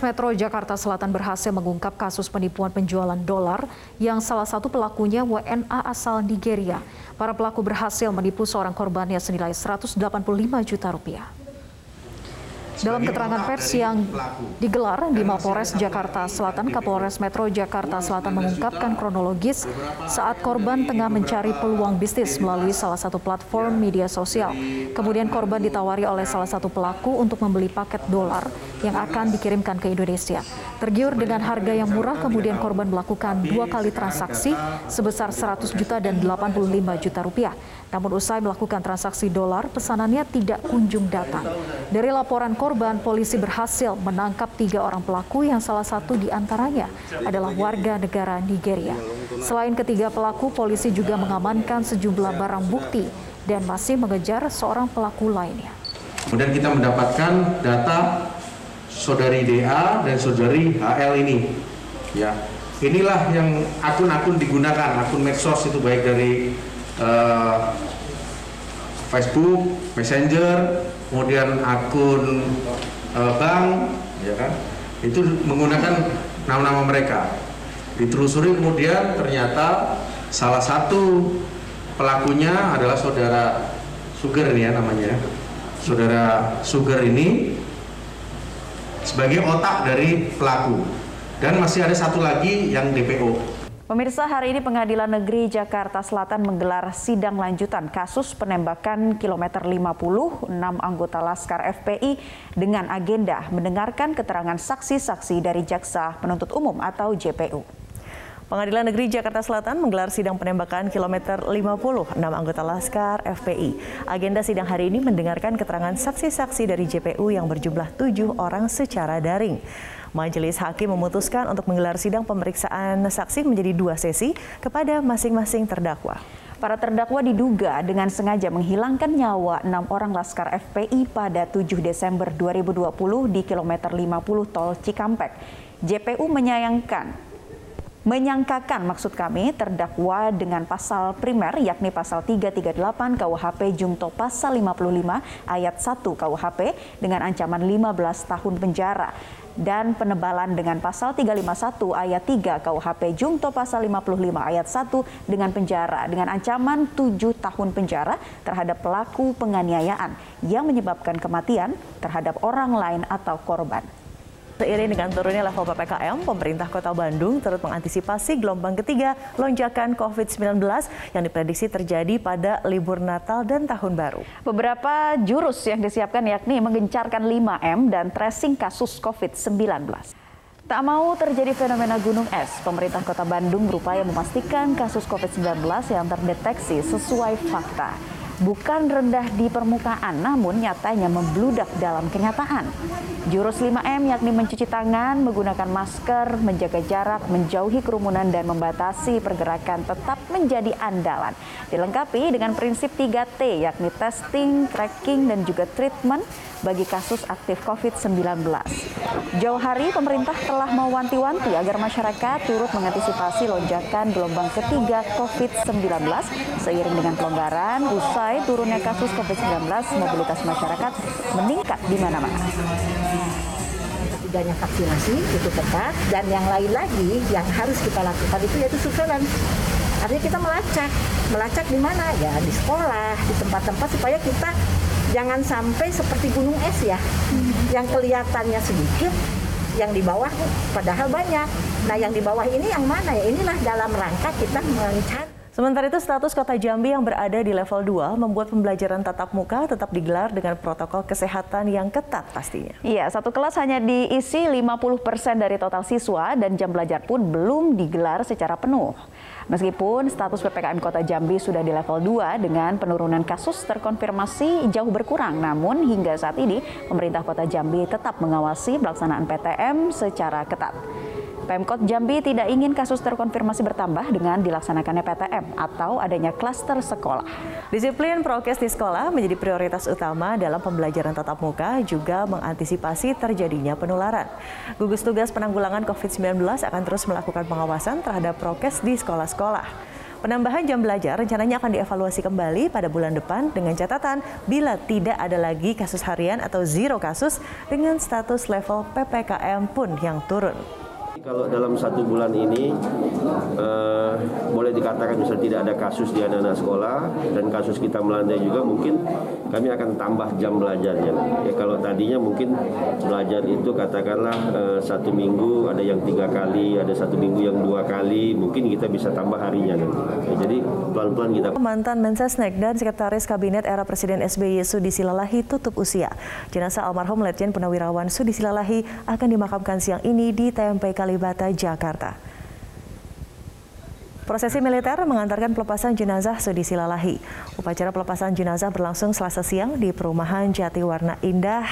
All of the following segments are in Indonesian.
Metro Jakarta Selatan berhasil mengungkap kasus penipuan penjualan dolar yang salah satu pelakunya WNA asal Nigeria. Para pelaku berhasil menipu seorang korbannya senilai 185 juta rupiah. Dalam keterangan pers yang digelar di Mapolres Jakarta Selatan, Kapolres Metro Jakarta Selatan mengungkapkan kronologis saat korban tengah mencari peluang bisnis melalui salah satu platform media sosial. Kemudian korban ditawari oleh salah satu pelaku untuk membeli paket dolar yang akan dikirimkan ke Indonesia. Tergiur dengan harga yang murah, kemudian korban melakukan dua kali transaksi sebesar 100 juta dan 85 juta rupiah. Namun usai melakukan transaksi dolar, pesanannya tidak kunjung datang. Dari laporan korban, polisi berhasil menangkap tiga orang pelaku yang salah satu di antaranya adalah warga negara Nigeria. Selain ketiga pelaku, polisi juga mengamankan sejumlah barang bukti dan masih mengejar seorang pelaku lainnya. Kemudian kita mendapatkan data saudari DA dan saudari HL ini. Ya, inilah yang akun-akun digunakan, akun medsos itu baik dari uh, Facebook, Messenger, kemudian akun uh, bank, ya kan? Itu menggunakan nama-nama mereka. Ditelusuri kemudian ternyata salah satu pelakunya adalah saudara Sugar ini ya namanya. Saudara Sugar ini sebagai otak dari pelaku. Dan masih ada satu lagi yang DPO. Pemirsa, hari ini Pengadilan Negeri Jakarta Selatan menggelar sidang lanjutan kasus penembakan kilometer 50 enam anggota Laskar FPI dengan agenda mendengarkan keterangan saksi-saksi dari Jaksa Penuntut Umum atau JPU. Pengadilan Negeri Jakarta Selatan menggelar sidang penembakan kilometer 50 enam anggota Laskar FPI. Agenda sidang hari ini mendengarkan keterangan saksi-saksi dari JPU yang berjumlah tujuh orang secara daring. Majelis Hakim memutuskan untuk menggelar sidang pemeriksaan saksi menjadi dua sesi kepada masing-masing terdakwa. Para terdakwa diduga dengan sengaja menghilangkan nyawa enam orang Laskar FPI pada 7 Desember 2020 di kilometer 50 tol Cikampek. JPU menyayangkan menyangkakan maksud kami terdakwa dengan pasal primer yakni pasal 338 KUHP Jungto pasal 55 ayat 1 KUHP dengan ancaman 15 tahun penjara dan penebalan dengan pasal 351 ayat 3 KUHP Jungto pasal 55 ayat 1 dengan penjara dengan ancaman 7 tahun penjara terhadap pelaku penganiayaan yang menyebabkan kematian terhadap orang lain atau korban. Seiring dengan turunnya level PPKM, pemerintah Kota Bandung turut mengantisipasi gelombang ketiga lonjakan COVID-19 yang diprediksi terjadi pada libur Natal dan Tahun Baru. Beberapa jurus yang disiapkan yakni menggencarkan 5M dan tracing kasus COVID-19. Tak mau terjadi fenomena gunung es, pemerintah kota Bandung berupaya memastikan kasus COVID-19 yang terdeteksi sesuai fakta bukan rendah di permukaan, namun nyatanya membludak dalam kenyataan. Jurus 5M yakni mencuci tangan, menggunakan masker, menjaga jarak, menjauhi kerumunan, dan membatasi pergerakan tetap menjadi andalan. Dilengkapi dengan prinsip 3T yakni testing, tracking, dan juga treatment bagi kasus aktif COVID-19. Jauh hari pemerintah telah mewanti-wanti agar masyarakat turut mengantisipasi lonjakan gelombang ketiga COVID-19 seiring dengan pelonggaran usai turunnya kasus COVID-19 mobilitas masyarakat meningkat di mana-mana tidaknya vaksinasi itu ketat dan yang lain lagi yang harus kita lakukan itu yaitu surveillance. Artinya kita melacak, melacak di mana ya di sekolah, di tempat-tempat supaya kita jangan sampai seperti gunung es ya, yang kelihatannya sedikit, yang di bawah padahal banyak. Nah yang di bawah ini yang mana ya? Inilah dalam rangka kita mencari Sementara itu status kota Jambi yang berada di level 2 membuat pembelajaran tatap muka tetap digelar dengan protokol kesehatan yang ketat pastinya. Iya, satu kelas hanya diisi 50% dari total siswa dan jam belajar pun belum digelar secara penuh. Meskipun status PPKM Kota Jambi sudah di level 2 dengan penurunan kasus terkonfirmasi jauh berkurang, namun hingga saat ini pemerintah Kota Jambi tetap mengawasi pelaksanaan PTM secara ketat. Pemkot Jambi tidak ingin kasus terkonfirmasi bertambah dengan dilaksanakannya PTM atau adanya klaster sekolah. Disiplin prokes di sekolah menjadi prioritas utama dalam pembelajaran tatap muka juga mengantisipasi terjadinya penularan. Gugus Tugas Penanggulangan COVID-19 akan terus melakukan pengawasan terhadap prokes di sekolah-sekolah. Penambahan jam belajar rencananya akan dievaluasi kembali pada bulan depan dengan catatan bila tidak ada lagi kasus harian atau zero kasus dengan status level PPKM pun yang turun. Kalau dalam satu bulan ini uh, boleh dikatakan misalnya tidak ada kasus di anak-anak sekolah dan kasus kita melandai juga mungkin kami akan tambah jam belajarnya. Ya kalau tadinya mungkin belajar itu katakanlah uh, satu minggu ada yang tiga kali, ada satu minggu yang dua kali, mungkin kita bisa tambah harinya. Ya, jadi pelan-pelan kita. Mantan Mensesnek dan Sekretaris Kabinet era Presiden SBY Sudi Silalahi tutup usia. Jenazah almarhum Letjen Punawirawan Sudi Silalahi akan dimakamkan siang ini di TMP Kali Kalibata, Jakarta. Prosesi militer mengantarkan pelepasan jenazah Sudi Silalahi. Upacara pelepasan jenazah berlangsung selasa siang di perumahan Jati Warna Indah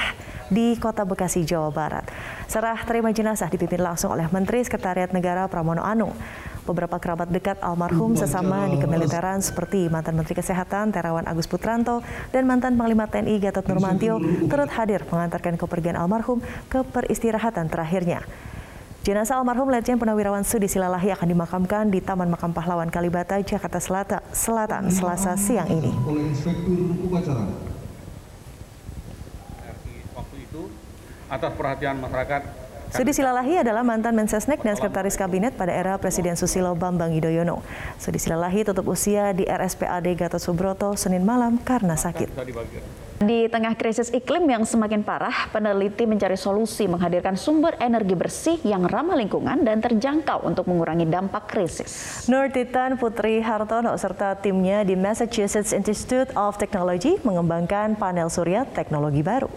di Kota Bekasi, Jawa Barat. Serah terima jenazah dipimpin langsung oleh Menteri Sekretariat Negara Pramono Anung. Beberapa kerabat dekat almarhum sesama di kemiliteran seperti mantan Menteri Kesehatan Terawan Agus Putranto dan mantan Panglima TNI Gatot Nurmantio turut hadir mengantarkan kepergian almarhum ke peristirahatan terakhirnya. Jenazah almarhum Letjen Punawirawan Sudi Silalahi akan dimakamkan di Taman Makam Pahlawan Kalibata, Jakarta Selatan, Selatan Selasa siang ini. Oleh Inspektur Upacara. Waktu itu atas perhatian masyarakat Sudi Silalahi adalah mantan Mensesnek dan Sekretaris Kabinet pada era Presiden Susilo Bambang Yudhoyono. Sudi Silalahi tutup usia di RSPAD Gatot Subroto Senin malam karena sakit. Di tengah krisis iklim yang semakin parah, peneliti mencari solusi menghadirkan sumber energi bersih yang ramah lingkungan dan terjangkau untuk mengurangi dampak krisis. Nur Titan Putri Hartono serta timnya di Massachusetts Institute of Technology mengembangkan panel surya teknologi baru.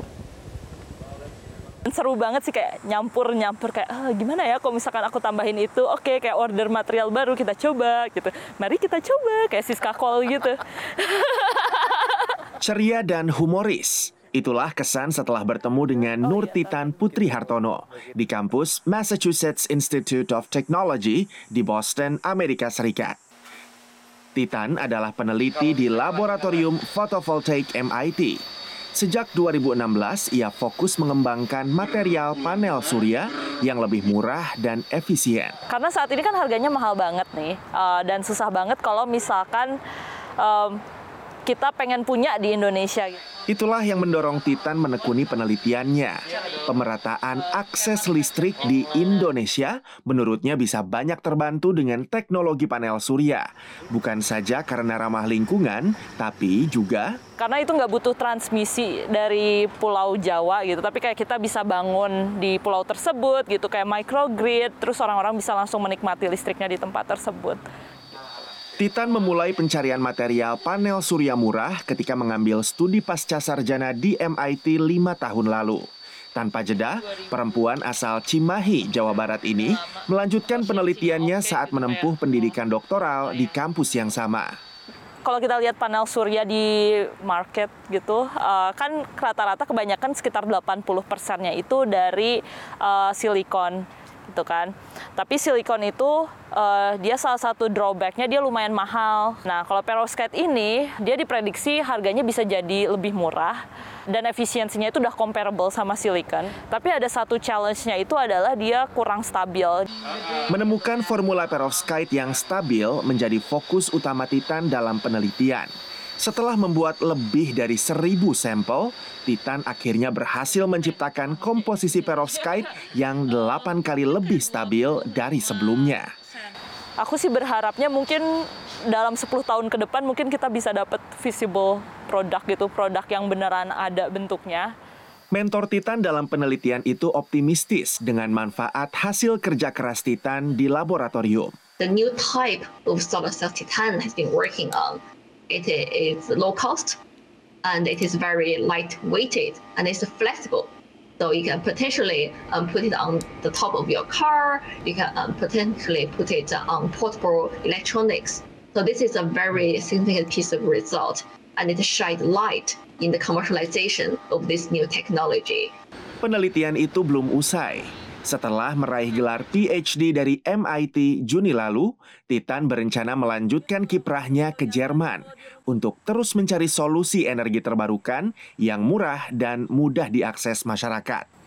Seru banget sih kayak nyampur nyampur kayak oh, gimana ya kalau misalkan aku tambahin itu? Oke okay, kayak order material baru kita coba gitu. Mari kita coba kayak Siska Call gitu ceria dan humoris Itulah kesan setelah bertemu dengan oh, Nur iya, Titan Putri Hartono di kampus Massachusetts Institute of Technology di Boston, Amerika Serikat. Titan adalah peneliti di Laboratorium Photovoltaic MIT Sejak 2016, ia fokus mengembangkan material panel surya yang lebih murah dan efisien. Karena saat ini kan harganya mahal banget nih, uh, dan susah banget kalau misalkan um, kita pengen punya di Indonesia. Itulah yang mendorong Titan menekuni penelitiannya. Pemerataan akses listrik di Indonesia menurutnya bisa banyak terbantu dengan teknologi panel surya. Bukan saja karena ramah lingkungan, tapi juga karena itu nggak butuh transmisi dari Pulau Jawa gitu, tapi kayak kita bisa bangun di pulau tersebut gitu, kayak microgrid, terus orang-orang bisa langsung menikmati listriknya di tempat tersebut. Titan memulai pencarian material panel surya murah ketika mengambil studi pasca sarjana di MIT lima tahun lalu. Tanpa jeda, perempuan asal Cimahi, Jawa Barat ini melanjutkan penelitiannya saat menempuh pendidikan doktoral di kampus yang sama. Kalau kita lihat panel surya di market gitu, eh, kan rata-rata kebanyakan sekitar 80 persennya itu dari uh, silikon gitu kan. Tapi silikon itu uh, dia salah satu drawbacknya dia lumayan mahal. Nah kalau perovskite ini dia diprediksi harganya bisa jadi lebih murah dan efisiensinya itu udah comparable sama silikon. Tapi ada satu challenge-nya itu adalah dia kurang stabil. Menemukan formula perovskite yang stabil menjadi fokus utama Titan dalam penelitian. Setelah membuat lebih dari seribu sampel, Titan akhirnya berhasil menciptakan komposisi perovskite yang delapan kali lebih stabil dari sebelumnya. Aku sih berharapnya mungkin dalam 10 tahun ke depan mungkin kita bisa dapat visible produk gitu, produk yang beneran ada bentuknya. Mentor Titan dalam penelitian itu optimistis dengan manfaat hasil kerja keras Titan di laboratorium. The new type of solar cell Titan has been working on it is low cost and it is very lightweighted and it's flexible. So you can potentially um, put it on the top of your car. You can um, potentially put it on portable electronics. So this is a very significant piece of result, and it shines light in the commercialization of this new technology. Penelitian itu belum usai. Setelah meraih gelar PhD dari MIT Juni lalu, Titan berencana melanjutkan kiprahnya ke Jerman untuk terus mencari solusi energi terbarukan yang murah dan mudah diakses masyarakat.